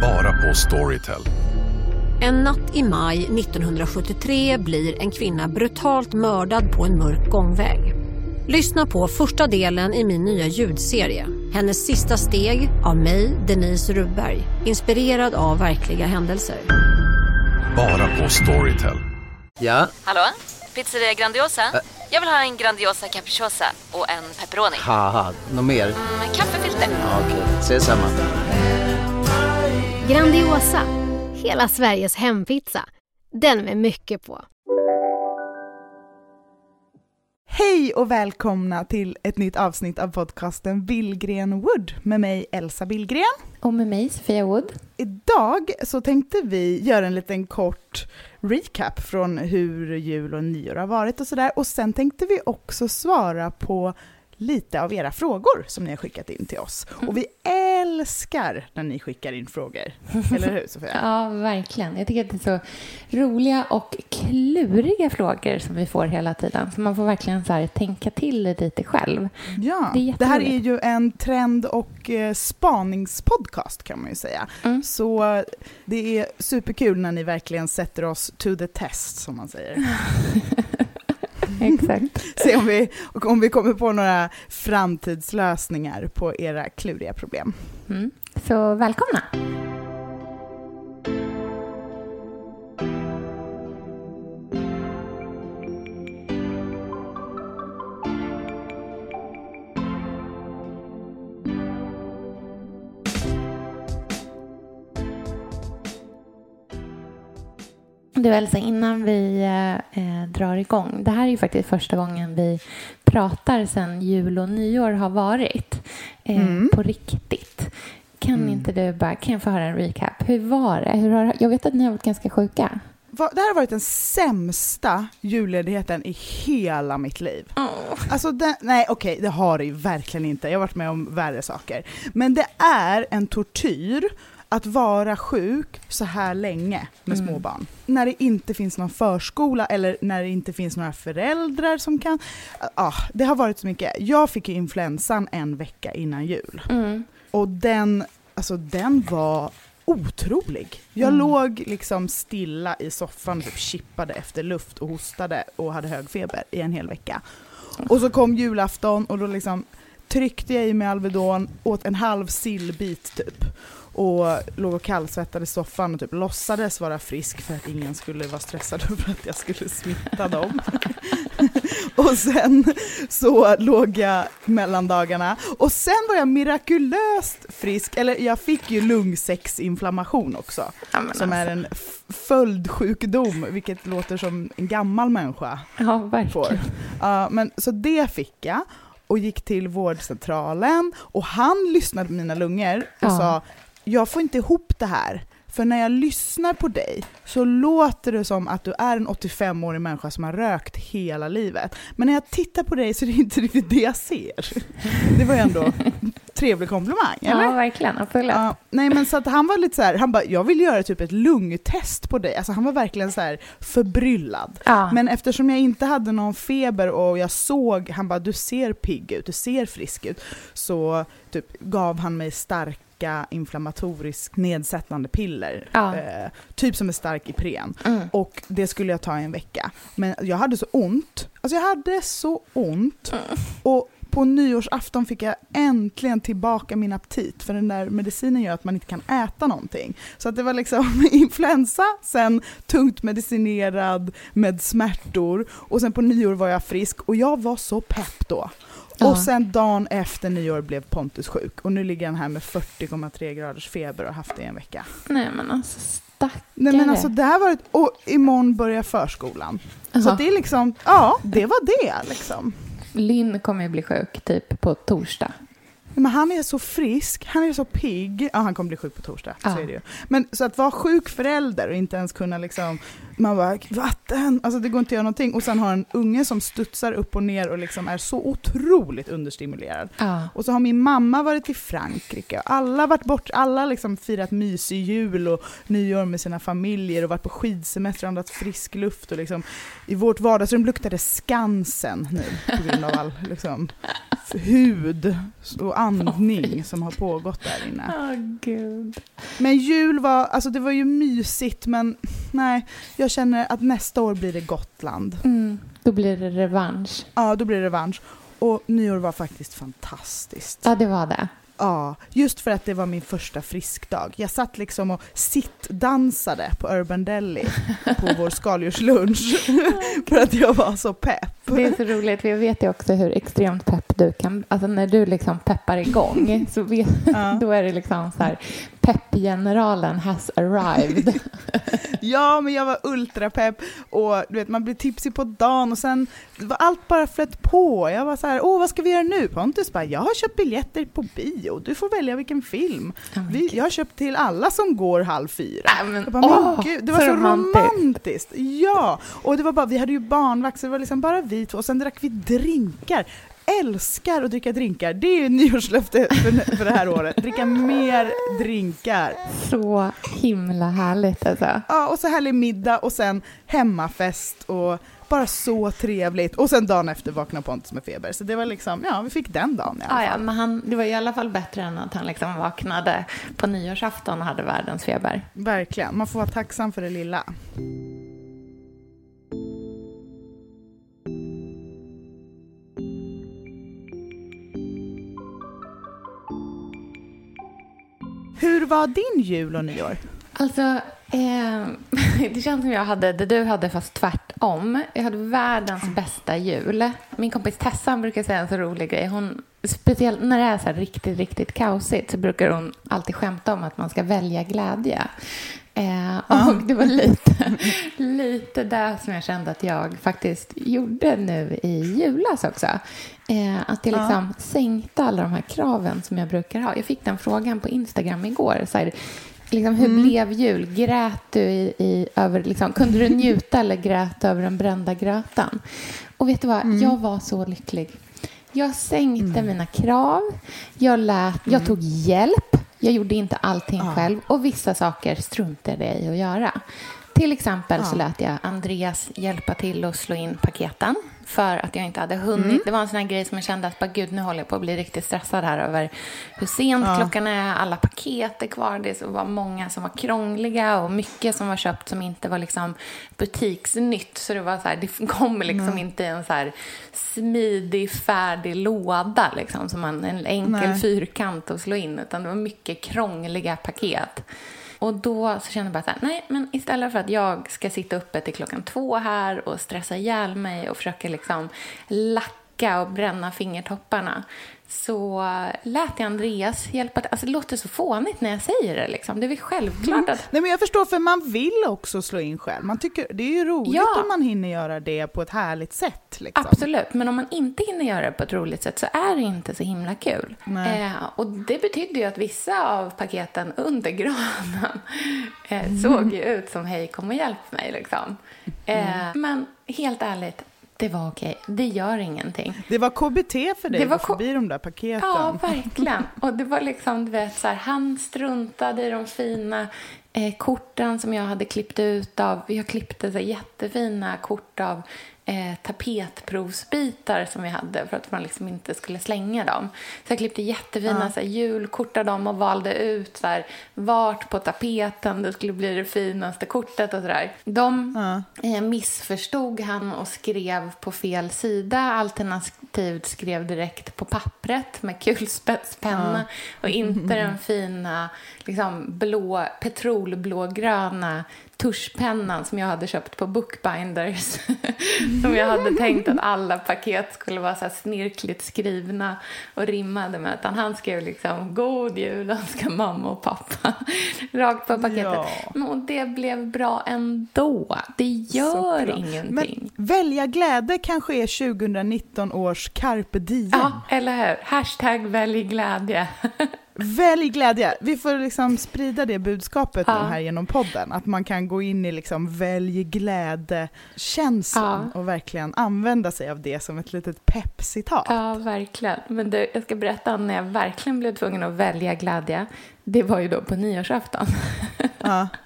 Bara på Storytel. En natt i maj 1973 blir en kvinna brutalt mördad på en mörk gångväg. Lyssna på första delen i min nya ljudserie. Hennes sista steg av mig, Denise Rubberg. Inspirerad av verkliga händelser. Bara på Storytel. Ja, Hallå? Pizzeria Grandiosa? Jag vill ha en Grandiosa capriciosa och en pepperoni. något mer? Med kaffefilter. Ja, Okej, ses samma. Grandiosa, hela Sveriges hempizza. Den med mycket på. Hej och välkomna till ett nytt avsnitt av podcasten Billgren Wood med mig Elsa Billgren. Och med mig, Sofia Wood. Idag så tänkte vi göra en liten kort recap från hur jul och nyår har varit och sådär. Och sen tänkte vi också svara på lite av era frågor som ni har skickat in till oss. Och vi älskar när ni skickar in frågor. Eller hur Sofia? Ja, verkligen. Jag tycker att det är så roliga och kluriga frågor som vi får hela tiden. Så man får verkligen så här tänka till det lite själv. Ja, Det det, här är ju en trend och eh, spaningspodcast kan man ju säga. Mm. Så det är superkul när ni verkligen sätter oss to the test som man säger. Exakt. Se om vi, om vi kommer på några framtidslösningar på era kluriga problem. Mm. Så välkomna. Du Elsa, innan vi eh, eh, drar igång. Det här är ju faktiskt första gången vi pratar sedan jul och nyår har varit. Eh, Mm. På riktigt. Kan Mm. inte du bara, kan jag få höra en recap? Hur var det? Hur har, jag vet att ni har varit ganska sjuka. Det här har varit den sämsta julledigheten i hela mitt liv. Alltså, den, nej okej, det har det ju verkligen inte. Jag har varit med om värre saker. Men det är en tortyr att vara sjuk så här länge med Mm. små barn. När det inte finns någon förskola eller när det inte finns några föräldrar som kan... Ah, det har varit så mycket. Jag fick ju influensan en vecka innan jul. Mm. Och den, alltså den var otrolig. Jag Mm. låg liksom stilla i soffan och typ chippade efter luft och hostade och hade hög feber i en hel vecka. Och så kom julafton och då liksom tryckte jag i mig Alvedon, åt en halv sillbit typ. Och låg och kallsvettades i soffan och typ låtsades vara frisk för att ingen skulle vara stressad över att jag skulle smitta dem. och sen så låg jag mellan dagarna och sen var jag mirakulöst frisk, eller jag fick ju lungsäcksinflammation också. Ja, Som är alltså. en f- följdsjukdom, vilket låter som en gammal människa Ja, verkligen. får. Ja, men, så det fick jag och gick till vårdcentralen och han lyssnade på mina lungor och Ja. sa jag får inte ihop det här. För när jag lyssnar på dig så låter det som att du är en 85-årig människa som har rökt hela livet. Men när jag tittar på dig så är det inte riktigt det jag ser. Det var ju ändå trevlig komplimang, eller? Ja, verkligen. Absolut. Ja, nej men så att han var lite så här, han bara, jag vill göra typ ett lungtest på dig. Alltså han var verkligen så här förbryllad. Ja. Men eftersom jag inte hade någon feber och jag såg, han bara du ser pigg ut, du ser frisk ut. Så typ gav han mig starka inflammatoriskt nedsättande piller. Ja. Eh, typ som är stark Ipren. Mm. Och det skulle jag ta i en vecka. Men jag hade så ont. Alltså jag hade så ont. Och på nyårsafton fick jag äntligen tillbaka min aptit. För den där medicinen gör att man inte kan äta någonting. Så att det var liksom influensa, sen tungt medicinerad med smärtor. Och sen på nyår var jag frisk och jag var så pepp då. Ja. Och sen dagen efter nyår blev Pontus sjuk. Och nu ligger han här med 40,3 graders feber och har haft det i en vecka. Nej, men alltså stackare. Nej men alltså det här var ett, och imorgon börjar förskolan. Så Jaha. att det är liksom, ja det var det liksom. Lynn kommer ju bli sjuk typ på torsdag. Men han är så frisk, han är så pigg. Ja han kommer bli sjuk på torsdag, så Ja. är det ju. Men så att vara sjuk förälder och inte ens kunna liksom, man bara vatten, alltså det går inte att göra någonting. Och sen har en unge som studsar upp och ner och liksom är så otroligt understimulerad. Ja. Och så har min mamma varit i Frankrike och alla varit bort, alla liksom firat mysig jul och nyår med sina familjer och varit på skidsemester och andats frisk luft och liksom i vårt vardagsrum luktade Skansen nu på grund av all liksom hud och andning som har pågått där inne. Åh, gud. Men jul var, alltså det var ju mysigt men nej, jag känner att nästa år blir det Gotland. Mm, då blir det revansch. Ja, då blir det revansch. Och nyår var faktiskt fantastiskt. Ja, det var det. Ja, just för att det var min första friskdag. Jag satt liksom och sittdansade på Urban Deli på vår skaldjurslunch för att jag var så pepp. Det är så roligt, för jag vet ju också hur extremt pepp du kan... Alltså när du liksom peppar igång, så vet, Ja. då är det liksom så här... Peppgeneralen has arrived. Ja, men jag var ultrapepp och du vet, man blir tipsig på dagen och sen var allt bara flöt på. Jag var så här, åh vad ska vi göra nu? Pontus bara, jag har köpt biljetter på bio, du får välja vilken film. Men Vi, jag har köpt till alla som går halv fyra. Nej, men, Jag bara, åh, gud, det var så, romantiskt. romantiskt. Ja, och det var bara, vi hade ju barnvakt så det var liksom bara vi två och sen drack vi drinkar. Älskar att dricka drinkar. Det är ju nyårslöfte för, för det här året. Dricka mer drinkar. Så himla härligt alltså. Ja, och så härlig middag och sen hemmafest och bara så trevligt. Och sen dagen efter vaknade Pontus med feber. Så det var liksom, ja, vi fick den dagen i alla Ja, ja, fall. men han, det var i alla fall bättre än att han liksom vaknade på nyårsafton och hade världens feber. Verkligen, man får vara tacksam för det lilla. Hur var din jul och nyår? Alltså, eh, det känns som jag hade det du hade fast tvärtom. Jag hade världens bästa jul. Min kompis Tessan brukar säga en så rolig grej. Hon, speciellt när det är så här riktigt, riktigt kaosigt så brukar hon alltid skämta om att man ska välja glädje. Eh, och det var lite, lite där som jag kände att jag faktiskt gjorde nu i julas också. Eh, att jag Ja. liksom sänkte alla de här kraven som jag brukar ha. Jag fick den frågan på Instagram igår. Så här, liksom, hur blev jul? Grät du i, i, över, liksom, kunde du njuta eller grät över den brända grötan? Och vet du vad? Jag var så lycklig. Jag sänkte mina krav. Jag, lät, jag tog hjälp. Jag gjorde inte allting själv. Och vissa saker struntade jag i att göra. Till exempel så lät jag Andreas hjälpa till att slå in paketen för att jag inte hade hunnit. Det var en sån här grej som jag kände att bara, gud, nu håller jag på att bli riktigt stressad här över hur sent klockan är, alla paket är kvar, det var många som var krångliga och mycket som var köpt som inte var liksom butiksnytt. Så det var så här, det kom liksom inte i en så här smidig, färdig låda liksom, som man, en enkel Nej. fyrkant att slå in, utan det var mycket krångliga paket. Och då så kände jag bara så här, nej, men istället för att jag ska sitta uppe till klockan två här och stressa ihjäl mig och försöka liksom lacka och bränna fingertopparna så lät jag Andreas hjälpa till. Alltså det låter så fånigt när jag säger det liksom. Det är väl självklart att Nej men jag förstår, för man vill också slå in själv. Man tycker, det är ju roligt Ja. om man hinner göra det på ett härligt sätt. Liksom. Absolut, men om man inte hinner göra det på ett roligt sätt så är det inte så himla kul. Nej. Eh, och det betydde ju att vissa av paketen under granen eh, såg ju ut som hej kom och hjälp mig liksom. Eh, Men helt ärligt, det var okej. Det gör ingenting. Det var KBT för dig Det var förbi de där paketen. Ja, verkligen. Och det var liksom, du vet, så här, han struntade i de fina eh, korten som jag hade klippt ut av. Jag klippte så här, jättefina kort av eh, tapetprovsbitar som vi hade för att man liksom inte skulle slänga dem. Så jag klippte jättefina så här, julkort av dem och valde ut så här, vart på tapeten det skulle bli det finaste kortet och sådär. De eh, missförstod han och skrev på fel sida alternativt skrev direkt på pappret med kulspetspenna och inte den fina liksom, blå, petrolblågröna tuschpennan som jag hade köpt på Bookbinders. som jag hade tänkt att alla paket skulle vara så snirkligt skrivna och rimmade med. Utan han skrev liksom God jul önskar mamma och pappa. Rakt på paketet. Ja. Men, det blev bra ändå. Det gör Såklart. ingenting. Men välja glädje kanske är 2019 års carpe diem. Ja, eller hur? Hashtag välj glädje. Välj glädje! Vi får liksom sprida det budskapet Ja. här genom podden. Att man kan gå in i liksom välj glädje-känslan Ja. och verkligen använda sig av det som ett litet peppcitat. Ja, verkligen. Men du, jag ska berätta när jag verkligen blev tvungen att välja glädje. Det var ju då på nyårsafton. Ja.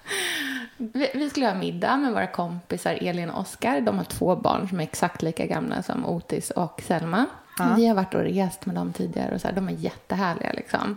Vi, vi skulle ha middag med våra kompisar Elin och Oskar. De har två barn som är exakt lika gamla som Otis och Selma. Ja. Vi har varit och rest med dem tidigare och så här, de är jättehärliga liksom.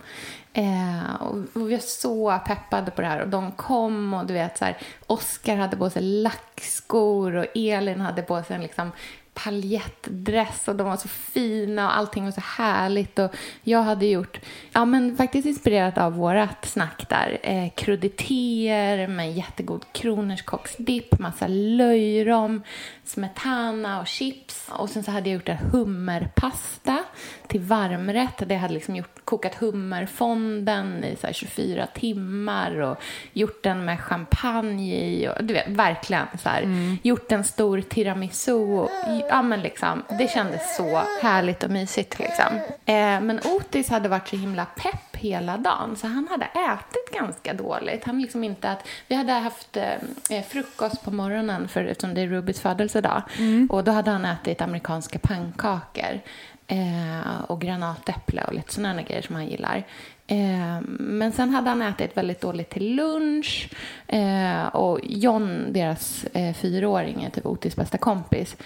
Eh, och, och vi är så peppade på det här och de kom och du vet så här, Oscar hade på sig lackskor och Elin hade på sig en liksom paljettdress och de var så fina och allting var så härligt. Och jag hade gjort, ja men faktiskt inspirerat av vårat snack där, eh, kruditeter med jättegod kronärtskocksdipp, massa löjrom, smetana och chips. Och sen så hade jag gjort en hummerpasta till varmrätt. Jag hade liksom gjort, kokat hummerfonden i så här 24 timmar och gjort den med champagne i och du vet, verkligen så här, gjort en stor tiramisu och, ja men liksom, det kändes så härligt och mysigt liksom. Eh, men Otis hade varit så himla pepp hela dagen så han hade ätit ganska dåligt. Han liksom inte att, vi hade haft eh, frukost på morgonen för, eftersom det är Rubys födelsedag. Och då hade han ätit amerikanska pannkakor eh, och granatäpple och lite sådana grejer som han gillar. Eh, men sen hade han ätit väldigt dåligt till lunch eh, och John, deras eh, fyraåring, är typ Otis bästa kompis.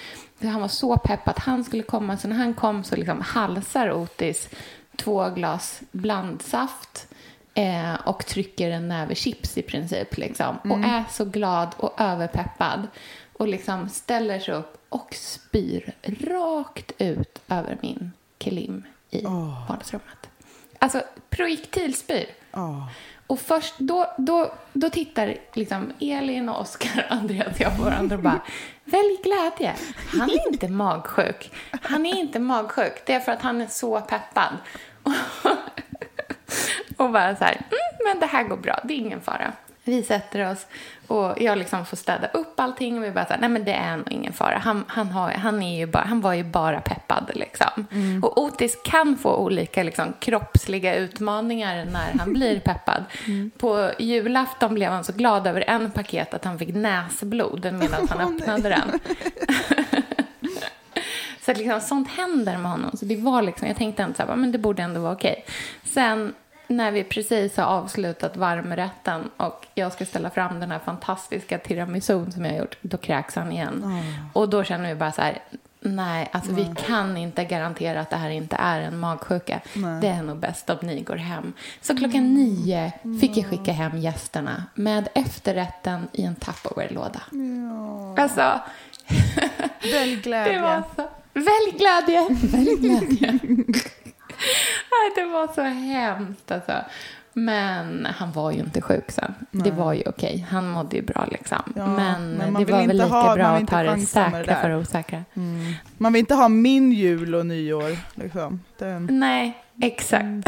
Så han var så pepp att han skulle komma, så när han kom så liksom halsar Otis två glas blandsaft eh, och trycker en näve chips i princip. Liksom, Och är så glad och överpeppad och liksom ställer sig upp och spyr rakt ut över min kelim i vardagsrummet. Alltså projektilspyr. Ja. Och först då, då, då tittar liksom Elin och Oskar och Andreas och jag på varandra och bara Välj glädje. Han är inte magsjuk. Han är inte magsjuk. Det är för att han är så peppad. och bara så här, mm, men det här går bra. Det är ingen fara. Vi sätter oss och jag liksom får städa upp allting och vi bara så här, nej men det är nog ingen fara. Han, han, har, han, är ju bara, han var ju bara peppad liksom. Och Otis kan få olika liksom, kroppsliga utmaningar när han blir peppad. På julafton blev han så glad över en paket att han fick näsblod medan han öppnade den. Så liksom, sånt händer med honom. Så det var liksom, jag tänkte ändå så här, men det borde ändå vara okej. Sen när vi precis har avslutat varmrätten och jag ska ställa fram den här fantastiska tiramisun som jag har gjort, då kräks han igen. Och då känner vi bara så här, nej, alltså vi kan inte garantera att det här inte är en magsjuka. Det är nog bäst om ni går hem. Så klockan nio fick jag skicka hem gästerna med efterrätten i en Tupperware-låda. Alltså, Välj glädje. Välj glädje! Välj glädje. Nej, det var så hemskt alltså. Men han var ju inte sjuk sen. Det var ju okej. Han mådde ju bra liksom. Ja, men, men det var väl lika ha- bra att ta det det säkra där. för det osäkra. Man vill inte ha min jul och nyår. Liksom. Den, Nej, exakt.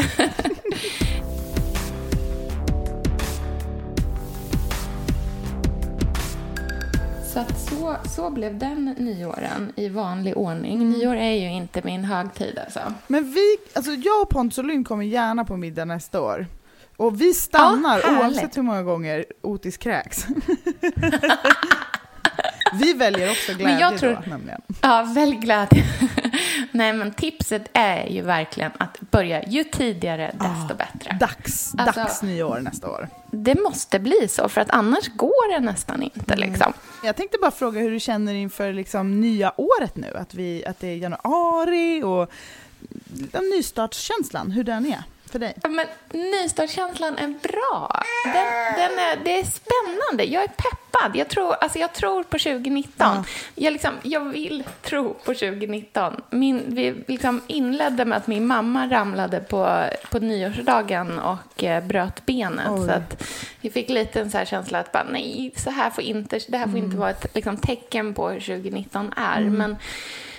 Så, att så, så blev den nyåren i vanlig ordning. Mm. Nyår är ju inte min högtid alltså. Men vi, alltså jag och Pontus och Lynn kommer gärna på middag nästa år. Och vi stannar Ja, oavsett hur många gånger Otis kräks. vi väljer också glädje jag tror- då nämligen. Ja, välj glädje. Nej, men tipset är ju verkligen att börja ju tidigare desto bättre. Dags, Alltså- dags nyår nästa år. Det måste bli så, för att annars går det nästan inte. Mm. Liksom. Jag tänkte bara fråga hur du känner inför liksom nya året nu, att, vi, att det är januari och den nystartskänslan, hur den är för dig. Ja, Men nystartskänslan är bra. Den, den är, det är spännande. Jag är peppad. Jag tror, alltså jag tror på 2019. Ja. Jag, liksom, jag vill tro på 2019. Min, vi liksom inledde med att min mamma ramlade på, på nyårsdagen och eh, bröt benet. Oj. Så att vi fick lite en så här känsla att bara, nej, så här får inte, det här får inte vara ett liksom, tecken på hur 2019 är. Men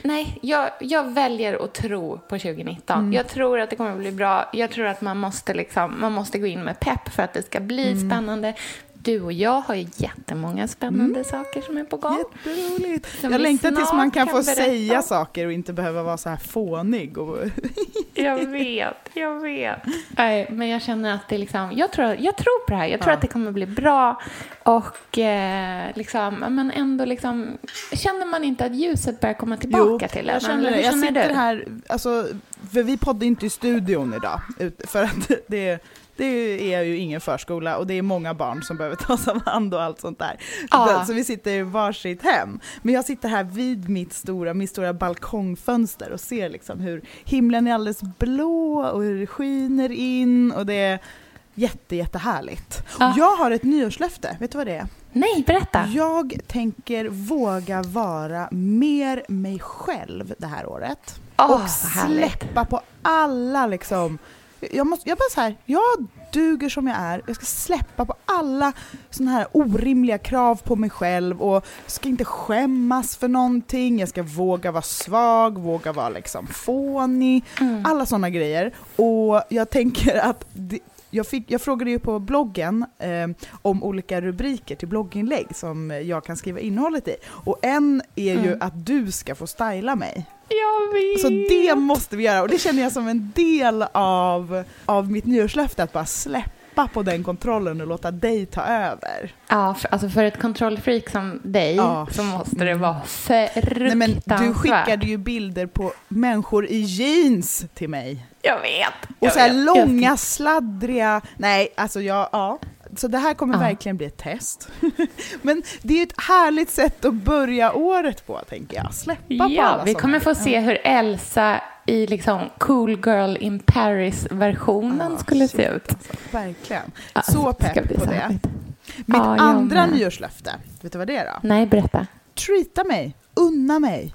nej, jag, jag väljer att tro på 2019. Jag tror att det kommer att bli bra. Jag tror att man måste, liksom, man måste gå in med pepp för att det ska bli spännande. Du och jag har ju jättemånga spännande saker som är på gång. Jätteroligt. Som Jag vi längtar tills man kan kan få berätta säga saker och inte behöva vara så här fånig. Och... Jag vet, jag vet. Nej, men jag känner att det liksom, jag tror, jag tror på det här. Jag tror Ja. att det kommer bli bra. Och eh, liksom, men ändå liksom, känner man inte att ljuset börjar komma tillbaka till en? jag känner det. Jag sitter du? här, alltså, för vi poddar inte i studion idag, för att det, det är ju ingen förskola och det är många barn som behöver tas om hand och allt sånt där. Ja. Så vi sitter i varsitt hem. Men jag sitter här vid mitt stora, mitt stora balkongfönster och ser liksom hur himlen är alldeles blå och hur det skiner in och det är jätte, jättehärligt. Ja. Jag har ett nyårslöfte, vet du vad det är? Nej, berätta. Jag tänker våga vara mer mig själv det här året. Åh, och släppa på alla liksom... Jag, måste, jag bara så här, jag duger som jag är. Jag ska släppa på alla såna här orimliga krav på mig själv och ska inte skämmas för någonting. Jag ska våga vara svag, våga vara liksom fånig. Mm. Alla såna grejer. Och jag tänker att det, jag, fick, jag frågade ju på bloggen eh, om olika rubriker till blogginlägg som jag kan skriva innehållet i. Och en är ju Mm. att du ska få styla mig. Jag vet. Så det måste vi göra och det känner jag som en del av, av mitt nyårslöfte, att bara släppa på den kontrollen och låta dig ta över. Ja, för, alltså för ett kontrollfreak som dig Ja. så måste det vara Nej, fruktansvärt. men du skickade ju bilder på människor i jeans till mig. Jag vet. Och jag så här vet. långa, sladdriga... Nej, alltså jag... Ja. Så det här kommer Ja. verkligen bli ett test. Men det är ju ett härligt sätt att börja året på, tänker jag. Släppa på Ja, alla vi såna kommer få se hur Elsa i liksom Cool Girl in Paris-versionen Ja, skulle shit, se ut. Alltså, verkligen. Ja, så pepp på det. Mitt Ja, andra med. nyårslöfte, vet du vad det är då? Nej, berätta. treata mig, unna mig,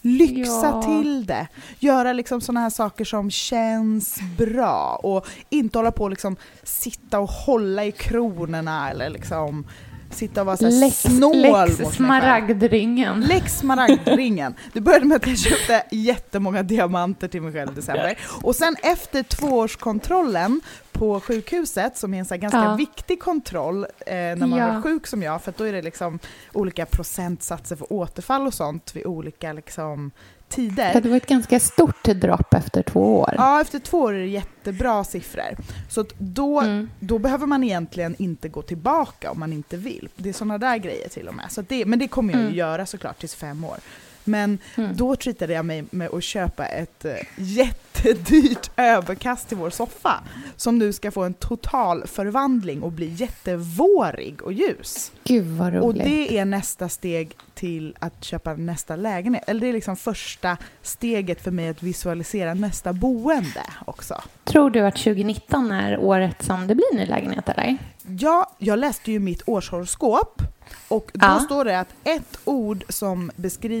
lyxa Ja. till det. Göra liksom såna här saker som känns bra och inte hålla på och liksom sitta och hålla i kronorna eller liksom sitta och vara så här Lex, snål lex mot smaragdringen. Lex smaragdringen. Det började med att jag köpte jättemånga diamanter till mig själv i december. Och sen efter tvåårskontrollen på sjukhuset, som är en så ganska Ja. viktig kontroll eh, när man Ja. är sjuk som jag, för då är det liksom olika procentsatser för återfall och sånt vid olika liksom, tider. Ja, det var ett ganska stort dropp efter två år. Ja, efter två år är det jättebra siffror. Så då, Mm. då behöver man egentligen inte gå tillbaka om man inte vill. Det är sådana där grejer till och med. Så det, men det kommer jag ju Mm. göra såklart tills fem år. Men Mm. då treatade jag mig med att köpa ett eh, jättedyrt överkast till vår soffa. Som nu ska få en total förvandling och bli jättevårig och ljus. Gud vad roligt. Och det är nästa steg till att köpa nästa lägenhet. Eller det är liksom första steget för mig att visualisera nästa boende också. Tror du att 2019 är året som det blir ny lägenhet eller? Ja, jag läste ju mitt årshoroskop och då Ja. står det att ett ord som beskriver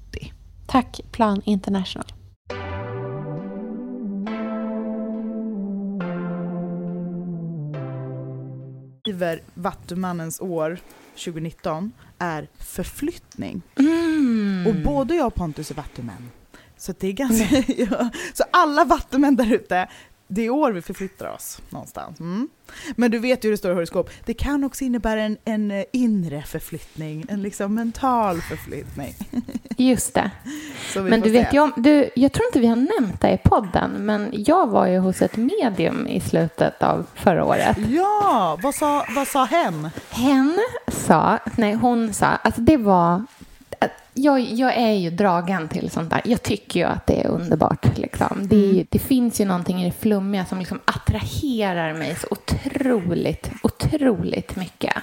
Tack Plan International. Skriver Vattumannens år 2019 är förflyttning. Och både jag och Pontus är vattumän. Så det är ganska... ja. Så alla vattumän där ute, det är år vi förflyttar oss någonstans. Mm. Men du vet ju hur det står i horoskop, det kan också innebära en, en eh, inre förflyttning, en liksom mental förflyttning. Just det. Men du vet se. ju om, du, jag tror inte vi har nämnt det i podden, men jag var ju hos ett medium i slutet av förra året. Ja, vad sa, vad sa hen? Hen sa, nej hon sa, att det var, jag, jag är ju dragen till sånt där. Jag tycker ju att det är underbart. Liksom. Det, är, ju- det finns ju någonting i det flummiga som liksom attraherar mig så otroligt, otroligt mycket.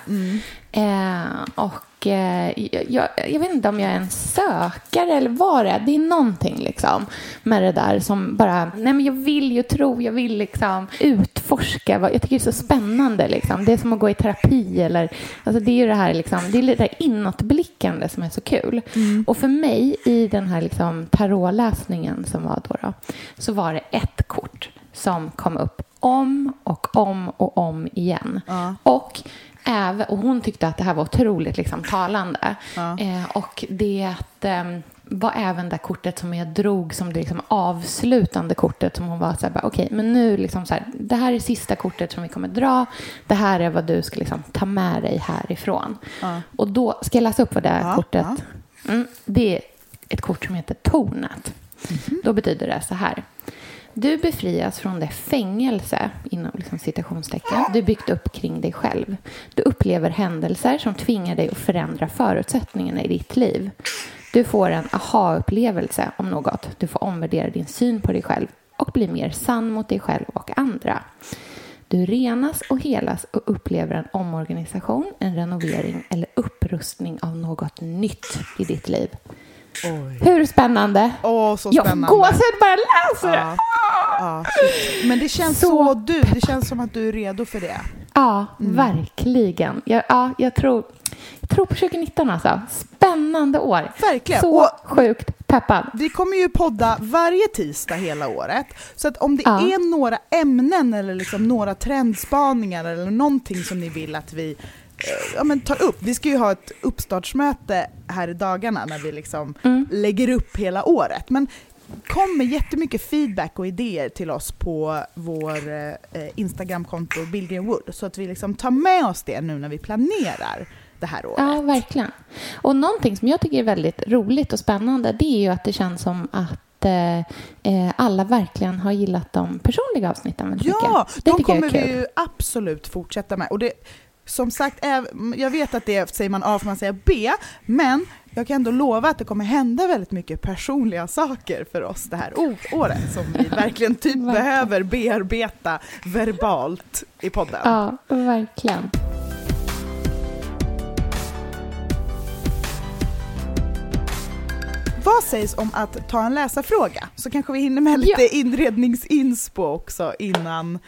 Eh, och jag, jag, jag vet inte om jag är en sökare eller vad det är. Det är någonting liksom med det där som bara, nej men jag vill ju tro, jag vill liksom utforska vad- Jag tycker det är så spännande. Liksom. Det är som att gå i terapi. Eller, alltså det är ju det här, liksom, det är det där inåtblickande som är så kul. Och för mig i den här liksom, tarotläsningen som var då, då, så var det ett kort som kom upp om och om och om igen. Och, även, och hon tyckte att det här var otroligt liksom, talande. Eh, och det eh, var även det kortet som jag drog som det liksom avslutande kortet som hon var så här, okej, men nu liksom så här, det här är sista kortet som vi kommer dra. Det här är vad du ska liksom ta med dig härifrån. Och då ska jag läsa upp vad det här kortet, mm, det är ett kort som heter Tornet. Då betyder det så här. Du befrias från det fängelse, inom liksom citationstecken, du byggt upp kring dig själv. Du upplever händelser som tvingar dig att förändra förutsättningarna i ditt liv. Du får en aha-upplevelse om något. Du får omvärdera din syn på dig själv och bli mer sann mot dig själv och andra. Du renas och helas och upplever en omorganisation, en renovering eller upprustning av något nytt i ditt liv. Hur spännande? Åh, så Jag får spännande. gåshud bara jag läser. Ja. Ja. Men det känns så, du, det känns som att du är redo för det. Ja, verkligen. Jag, ja, jag, tror, jag tror på 2019 alltså. Spännande år. Verkligen. Så Och- sjukt peppad. Vi kommer ju podda varje tisdag hela året. Så att om det Ja. är några ämnen eller liksom några trendspaningar eller någonting som ni vill att vi ja, men tar upp. Vi ska ju ha ett uppstartsmöte här i dagarna när vi liksom lägger upp hela året. Men kom med jättemycket feedback och idéer till oss på vår eh, Instagramkonto Billgren Wood så att vi liksom tar med oss det nu när vi planerar det här året. Ja, verkligen. Och någonting som jag tycker är väldigt roligt och spännande det är ju att det känns som att eh, eh, alla verkligen har gillat de personliga avsnitten väldigt Ja, mycket. Det de kommer vi ju absolut fortsätta med. Och det, som sagt, jag vet att det säger man A för man säger B, men jag kan ändå lova att det kommer hända väldigt mycket personliga saker för oss det här året som vi verkligen typ behöver bearbeta verbalt i podden. Ja, verkligen. Vad sägs om att ta en läsarfråga? Så kanske vi hinner med lite inredningsinspo också innan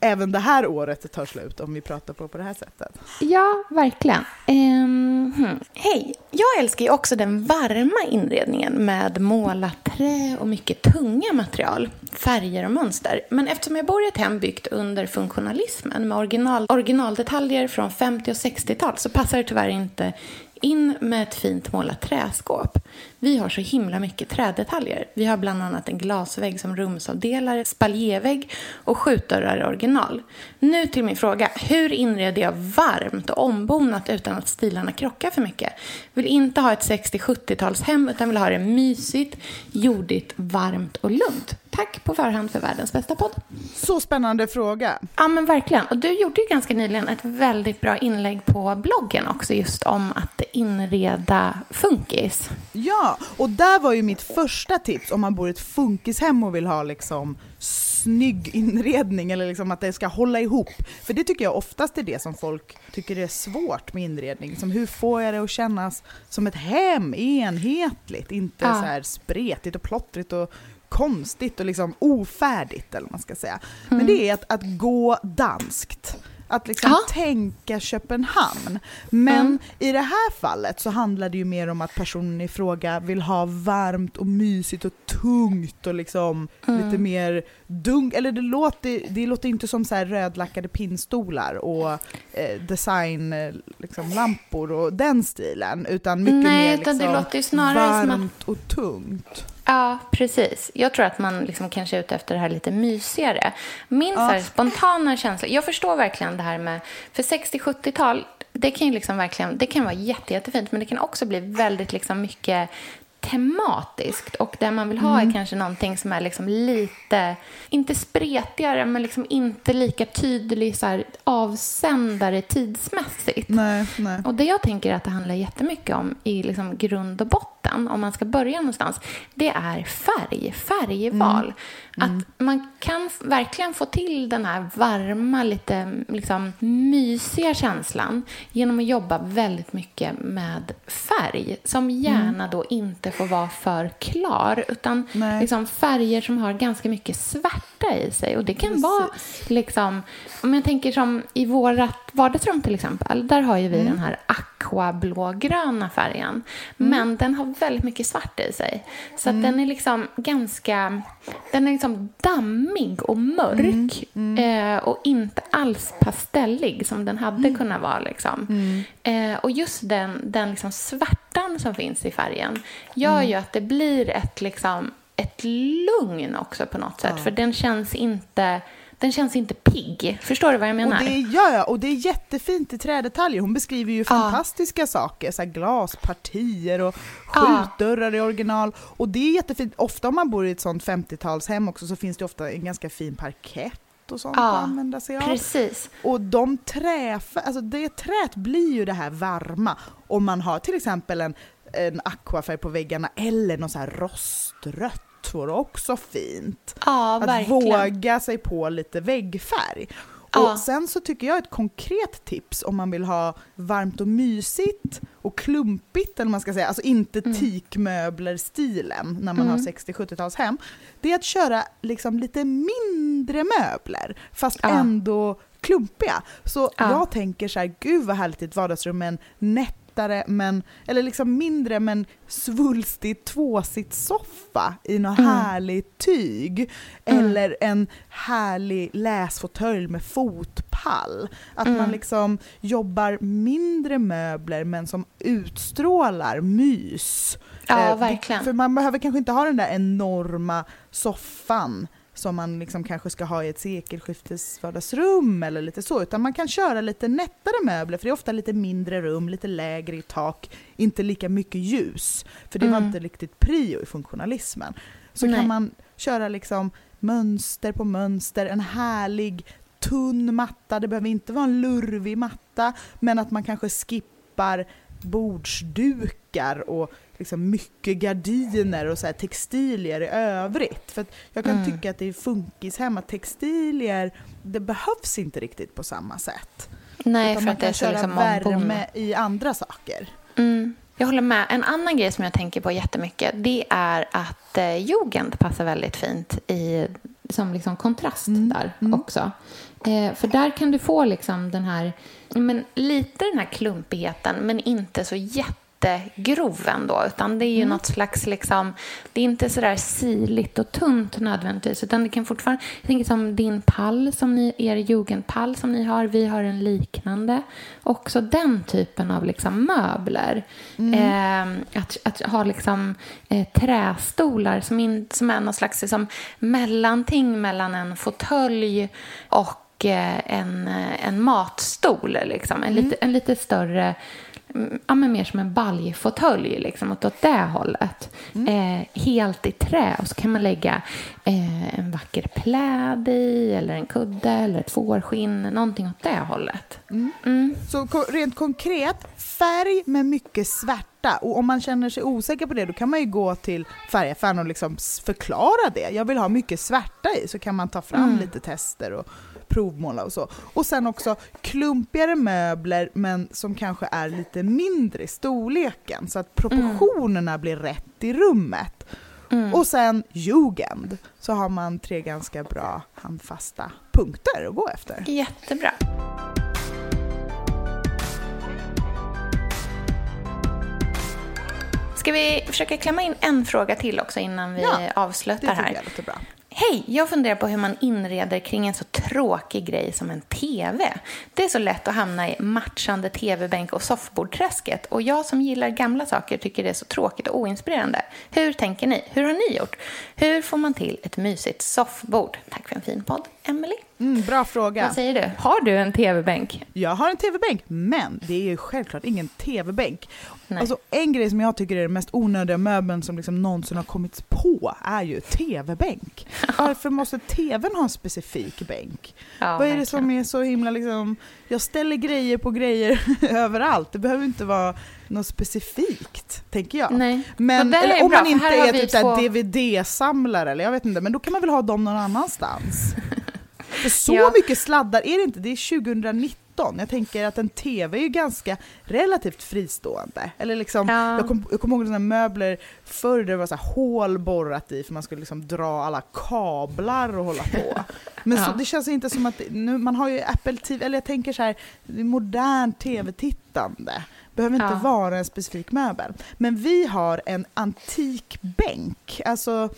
även det här året tar slut, om vi pratar på på det här sättet. Ja, verkligen. Ehm, hmm. Hej! Jag älskar ju också den varma inredningen med målat trä och mycket tunga material, färger och mönster. Men eftersom jag bor i ett hem byggt under funktionalismen med original, originaldetaljer från 50 och 60-tal så passar det tyvärr inte in med ett fint målat träskåp. Vi har så himla mycket trädetaljer. Vi har bland annat en glasvägg som rumsavdelare, spaljévägg och skjutdörrar i original. Nu till min fråga. Hur inreder jag varmt och ombonat utan att stilarna krockar för mycket? Vill inte ha ett 60-70-talshem utan vill ha det mysigt, jordigt, varmt och lugnt. Tack på förhand för världens bästa podd. Så spännande fråga. Ja, men verkligen. Och du gjorde ju ganska nyligen ett väldigt bra inlägg på bloggen också just om att inreda funkis. Ja, och där var ju mitt första tips om man bor i ett funkishem och vill ha liksom snygg inredning eller liksom att det ska hålla ihop. För det tycker jag oftast är det som folk tycker är svårt med inredning. Som hur får jag det att kännas som ett hem, enhetligt, inte Ja. så här spretigt och plottrigt och konstigt och liksom ofärdigt eller vad man ska säga. Men det är att, att gå danskt. Att liksom Ja. tänka Köpenhamn. Men i det här fallet så handlar det ju mer om att personen i fråga vill ha varmt och mysigt och tungt och liksom lite mer dunk, eller det låter, det låter inte som så här rödlackade pinnstolar och eh, design eh, liksom, lampor och den stilen utan mycket Nej, mer utan liksom, det låter ju snarare som att- varmt och tungt. Ja, precis. Jag tror att man liksom kanske är ute efter det här lite mysigare. Min så här, spontana känsla... Jag förstår verkligen det här med... För 60-70-tal, det kan ju liksom verkligen... Det kan vara jätte, jättefint, men det kan också bli väldigt liksom mycket tematiskt. Och det man vill ha är kanske någonting som är liksom lite, inte spretigare, men liksom inte lika tydlig så här, avsändare tidsmässigt. Nej, nej. Och det jag tänker att det handlar jättemycket om i liksom grund och botten, om man ska börja någonstans, det är färg, färgval. Att man kan verkligen få till den här varma, lite liksom, mysiga känslan genom att jobba väldigt mycket med färg som gärna då inte få vara för klar, utan liksom färger som har ganska mycket svärta i sig. Och det kan Precis. vara, liksom, om jag tänker som i vårt vardagsrum till exempel, där har ju vi Mm. den här aquablågröna färgen. Men den har väldigt mycket svart i sig. Så att den är liksom ganska, den är liksom dammig och mörk. Eh, och inte alls pastellig som den hade kunnat vara. Liksom. Eh, och just den, den liksom svärtan som finns i färgen gör ju att det blir ett, liksom, ett lugn också på något sätt. För den känns inte... Den känns inte pigg. Förstår du vad jag menar? Och det, gör jag, och det är jättefint i trädetaljer. Hon beskriver ju fantastiska saker, så glaspartier och skjutdörrar i original. Och det är jättefint. Ofta om man bor i ett sånt 50-talshem också så finns det ofta en ganska fin parkett och sånt Ja, att använda sig av. precis. Och de trä, alltså det träet blir ju det här varma om man har till exempel en, en aquafärg på väggarna eller någon så här rostrött vore också fint. Ja, att verkligen. våga sig på lite väggfärg. Ja. Och sen så tycker jag ett konkret tips om man vill ha varmt och mysigt och klumpigt, eller man ska säga, alltså inte Mm. teakmöbler-stilen när man har 60-70-talshem, det är att köra liksom lite mindre möbler, fast Ja. ändå klumpiga. Så Ja. jag tänker så här, gud vad härligt i ett vardagsrum med en nättare, men, eller liksom mindre men svulstig tvåsitssoffa i något Mm. härligt tyg. Eller en härlig läsfåtölj med fotpall. Att man Mm. liksom jobbar mindre möbler men som utstrålar mys. Ja, Eh, verkligen. För man behöver kanske inte ha den där enorma soffan som man liksom kanske ska ha i ett sekelskiftesvardagsrum eller lite så, utan man kan köra lite nättare möbler för det är ofta lite mindre rum, lite lägre i tak, inte lika mycket ljus. För det var Mm. inte riktigt prio i funktionalismen. Så Nej. kan man köra liksom mönster på mönster, en härlig tunn matta, det behöver inte vara en lurvig matta, men att man kanske skippar bordsdukar och liksom mycket gardiner och så här textilier i övrigt. För jag kan Mm. tycka att det är funkishem att textilier, det behövs inte riktigt på samma sätt. Nej, Utan för man att det kan är så köra liksom värme ombonat. i andra saker. Mm. Jag håller med. En annan grej som jag tänker på jättemycket det är att eh, jugend passar väldigt fint i, som liksom kontrast där också. Eh, för där kan du få liksom den här, men lite den här klumpigheten men inte så jättegrov ändå. Utan det är ju något slags, liksom, det är inte så där siligt och tunt nödvändigtvis. Utan det kan fortfarande, jag tänker som din pall, som ni, er jugendpall som ni har. Vi har en liknande. Också den typen av liksom möbler. Eh, att, att ha liksom eh, trästolar som, in, som är någon slags liksom, mellanting mellan en fåtölj och eh, en, eh, en matstol. Liksom. En, lite, en lite större, mm, ja, men mer som en baljfåtölj, liksom, åt, åt det hållet. Eh, helt i trä. Och så kan man lägga eh, en vacker pläd i, eller en kudde, eller ett fårskinn. Någonting åt det hållet. Mm. Så ko- rent konkret, färg med mycket svärta. Och om man känner sig osäker på det, då kan man ju gå till färgaffären och liksom förklara det. Jag vill ha mycket svärta i, så kan man ta fram Mm. lite tester och provmåla och så. Och sen också klumpigare möbler, men som kanske är lite mindre i storleken, så att proportionerna blir rätt i rummet. Mm. Och sen jugend, så har man tre ganska bra handfasta punkter att gå efter. Jättebra. Ska vi försöka klämma in en fråga till också innan vi Ja, Det avslutar tycker här? jag låter bra. Hej! Jag funderar på hur man inreder kring en så tråkig grej som en TV. Det är så lätt att hamna i matchande TV-bänk och soffbordträsket. Och jag som gillar gamla saker tycker det är så tråkigt och oinspirerande. Hur tänker ni? Hur har ni gjort? Hur får man till ett mysigt soffbord? Tack för en fin podd, Emily. Mm, bra fråga. Vad säger du? Har du en TV-bänk? Jag har en tv-bänk, men det är ju självklart ingen tv-bänk. Alltså, en grej som jag tycker är den mest onödiga möbeln som liksom någonsin har kommit på är ju tv-bänk. Varför måste tvn ha en specifik bänk? Ja, Vad är det som är så himla liksom... Jag ställer grejer på grejer överallt. Det behöver inte vara något specifikt, tänker jag. Nej. Men eller om bra, man inte är typ två- DVD-samlare, eller jag vet inte, men då kan man väl ha dem någon annanstans. För så Ja. mycket sladdar är det inte, det är 2019 avstånd. Jag tänker att en TV är ganska relativt fristående. Eller liksom, Ja. jag, kom, kommer ihåg sådana möbler förr där det var så hål borrat i för man skulle liksom dra alla kablar och hålla på. Men så, Ja. det känns inte som att, nu, man har ju Apple TV, eller jag tänker så här, det är modern TV-tittande. Behöver inte Ja. vara en specifik möbel. Men vi har en antik bänk, alltså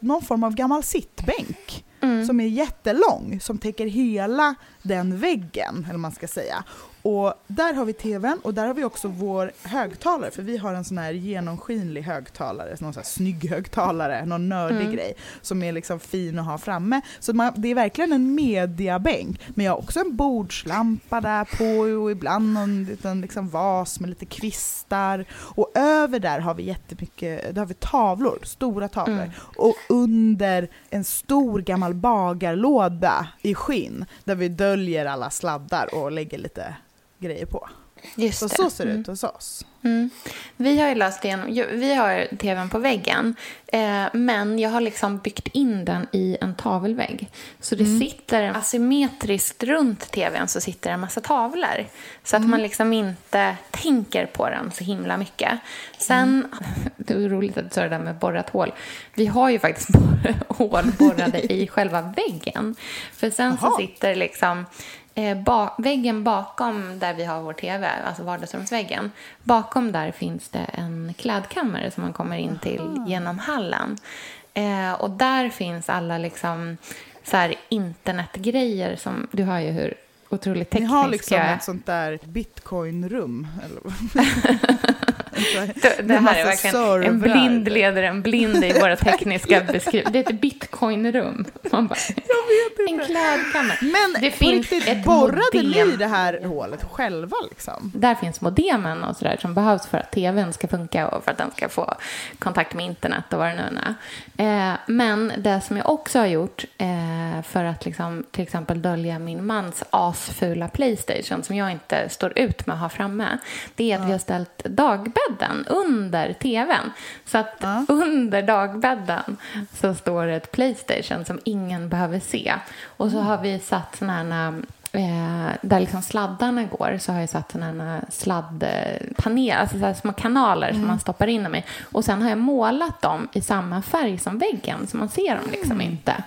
någon form av gammal sittbänk Mm. som är jättelång, som täcker hela den väggen, eller man ska säga. Och där har vi tvn och där har vi också vår högtalare, för vi har en sån här genomskinlig högtalare, någon sån här snygg högtalare, någon nördig Mm. grej som är liksom fin att ha framme. Så man, det är verkligen en mediabänk. Men jag har också en bordslampa där på och ibland någon liten liksom vas med lite kvistar. Och över där har vi jättemycket, där har vi tavlor, stora tavlor. Mm. Och under en stor gammal bagarlåda i skinn där vi döljer alla sladdar och lägger lite grejer på. Just Så det. så ser det Mm. ut hos oss. Mm. Vi har ju löst igenom, vi har tvn på väggen, eh, men jag har liksom byggt in den i en tavelvägg. Så det sitter asymmetriskt runt tvn så sitter det en massa tavlor. Så att man liksom inte tänker på den så himla mycket. Sen, det är roligt att du sa det där med borrat hål. Vi har ju faktiskt hål borrade i själva väggen. För sen så Jaha. sitter liksom Eh, ba- väggen bakom där vi har vår tv, alltså vardagsrumsväggen, bakom där finns det en klädkammare som man kommer in till genom hallen. Eh, och där finns alla liksom så här internetgrejer som, du hör ju hur otroligt Ni teknisk har liksom ett sånt där bitcoinrum. Eller? Det, det med här är verkligen servrar. en blind leder en blind i våra tekniska beskrivningar. Det är ett bitcoinrum. Man bara, en klädkammare. Men Det finns riktigt, ett borrade modem. ni det här hålet själva liksom? Där finns modemen och sådär som behövs för att tvn ska funka och för att den ska få kontakt med internet och vad det nu är. Eh, men det som jag också har gjort eh, för att liksom, till exempel dölja min mans asfula Playstation som jag inte står ut med att ha framme, det är att vi har ställt dagbädden under tvn. Så att Ja. under dagbädden så står det ett Playstation som ingen behöver se. Och så har vi satt här Eh, där liksom sladdarna går så har jag satt såna här sladdpaneler, alltså så små kanaler som man stoppar in dem i. Och sen har jag målat dem i samma färg som väggen så man ser dem liksom inte.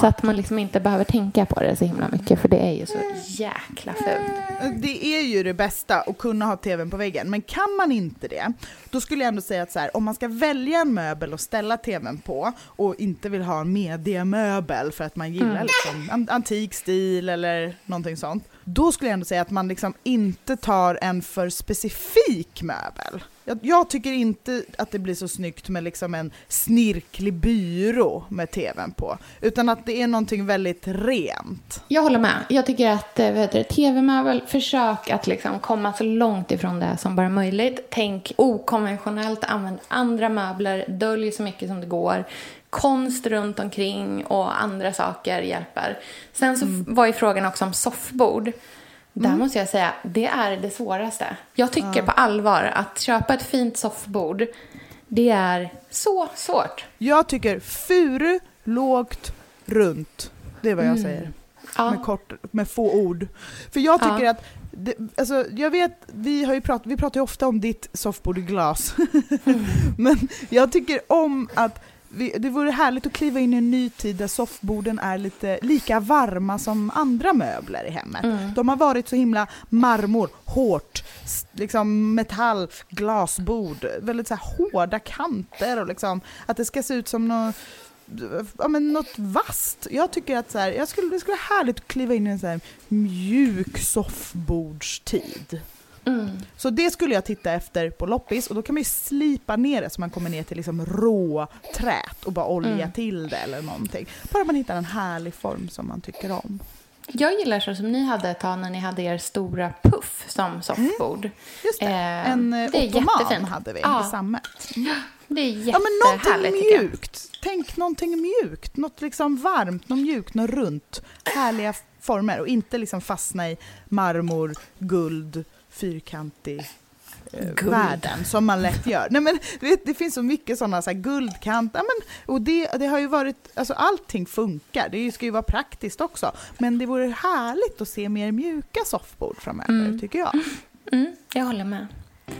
Så att man liksom inte behöver tänka på det så himla mycket för det är ju så jäkla fult. Det är ju det bästa att kunna ha tvn på väggen, men kan man inte det, då skulle jag ändå säga att så här, om man ska välja en möbel och ställa tvn på och inte vill ha en mediamöbel för att man gillar Mm. liksom an- antik stil eller någonting sånt, då skulle jag ändå säga att man liksom inte tar en för specifik möbel. Jag, jag tycker inte att det blir så snyggt med liksom en snirklig byrå med tvn på, utan att det är någonting väldigt rent. Jag håller med. Jag tycker att eh, tv-möbel, försök att liksom komma så långt ifrån det som bara möjligt. Tänk okonventionellt, använd andra möbler, dölj så mycket som det går. Konst runt omkring och andra saker hjälper. Sen så f- var ju frågan också om soffbord. Där måste jag säga, det är det svåraste. Jag tycker på allvar att köpa ett fint soffbord, det är så svårt. Jag tycker furu, lågt, runt. Det är vad jag säger. Mm. Ja. Med, kort, med få ord. För jag tycker Ja. att, det, alltså, jag vet, vi, har ju prat, vi pratar ju ofta om ditt soffbord i glas. Men jag tycker om att det vore härligt att kliva in i en ny tid där soffborden är lite lika varma som andra möbler i hemmet. Mm. De har varit så himla marmor, hårt, liksom metall, glasbord, väldigt så hårda kanter och liksom att det ska se ut som något Ja, men något vasst. Jag tycker att så här, jag skulle, det skulle vara härligt att kliva in i en så här mjuk soffbordstid. Mm. Så det skulle jag titta efter på loppis och då kan man ju slipa ner det så man kommer ner till liksom rå trät och bara olja Mm. till det eller någonting. Bara man hittar en härlig form som man tycker om. Jag gillar så som ni hade ett tag när ni hade er stora puff som soffbord. Just det, Eh, en eh, det ottoman hade vi Ja. i sammet. Det är Ja men jättehärligt någonting mjukt. Tänk någonting mjukt, något liksom varmt, något mjukt, något runt. Härliga former och inte liksom fastna i marmor, guld, fyrkantig eh, världen som man lätt gör. Nej, men, vet, det finns så mycket sådana så här, guldkant, ja, men, och det, det har ju varit, alltså allting funkar, det ska ju vara praktiskt också, men det vore härligt att se mer mjuka soffbord framöver, tycker jag. Mm, jag håller med.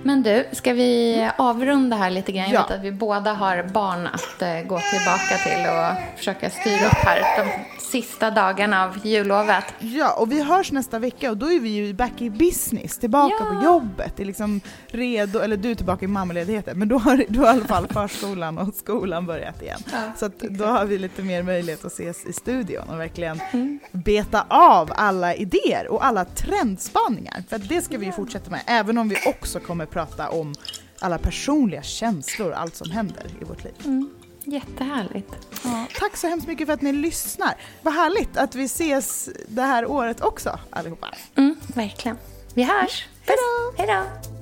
Men du, ska vi avrunda här lite grann? Jag Ja. vet att vi båda har barn att eh, gå tillbaka till och försöka styra upp här de sista dagarna av jullovet. Ja, och vi hörs nästa vecka och då är vi ju back i business, tillbaka Ja. på jobbet, är liksom redo, eller du är tillbaka i mammaledigheten, men då har, då har i alla fall förskolan och skolan börjat igen. Ja, Så att då har vi lite mer möjlighet att ses i studion och verkligen Mm. beta av alla idéer och alla trendspaningar. För det ska vi ju fortsätta med, även om vi också kommer prata om alla personliga känslor allt som händer i vårt liv. Jättehärligt. Ja, tack så hemskt mycket för att ni lyssnar. Vad härligt att vi ses det här året också allihopa. Mm, verkligen. Vi hörs. Hej Hej då.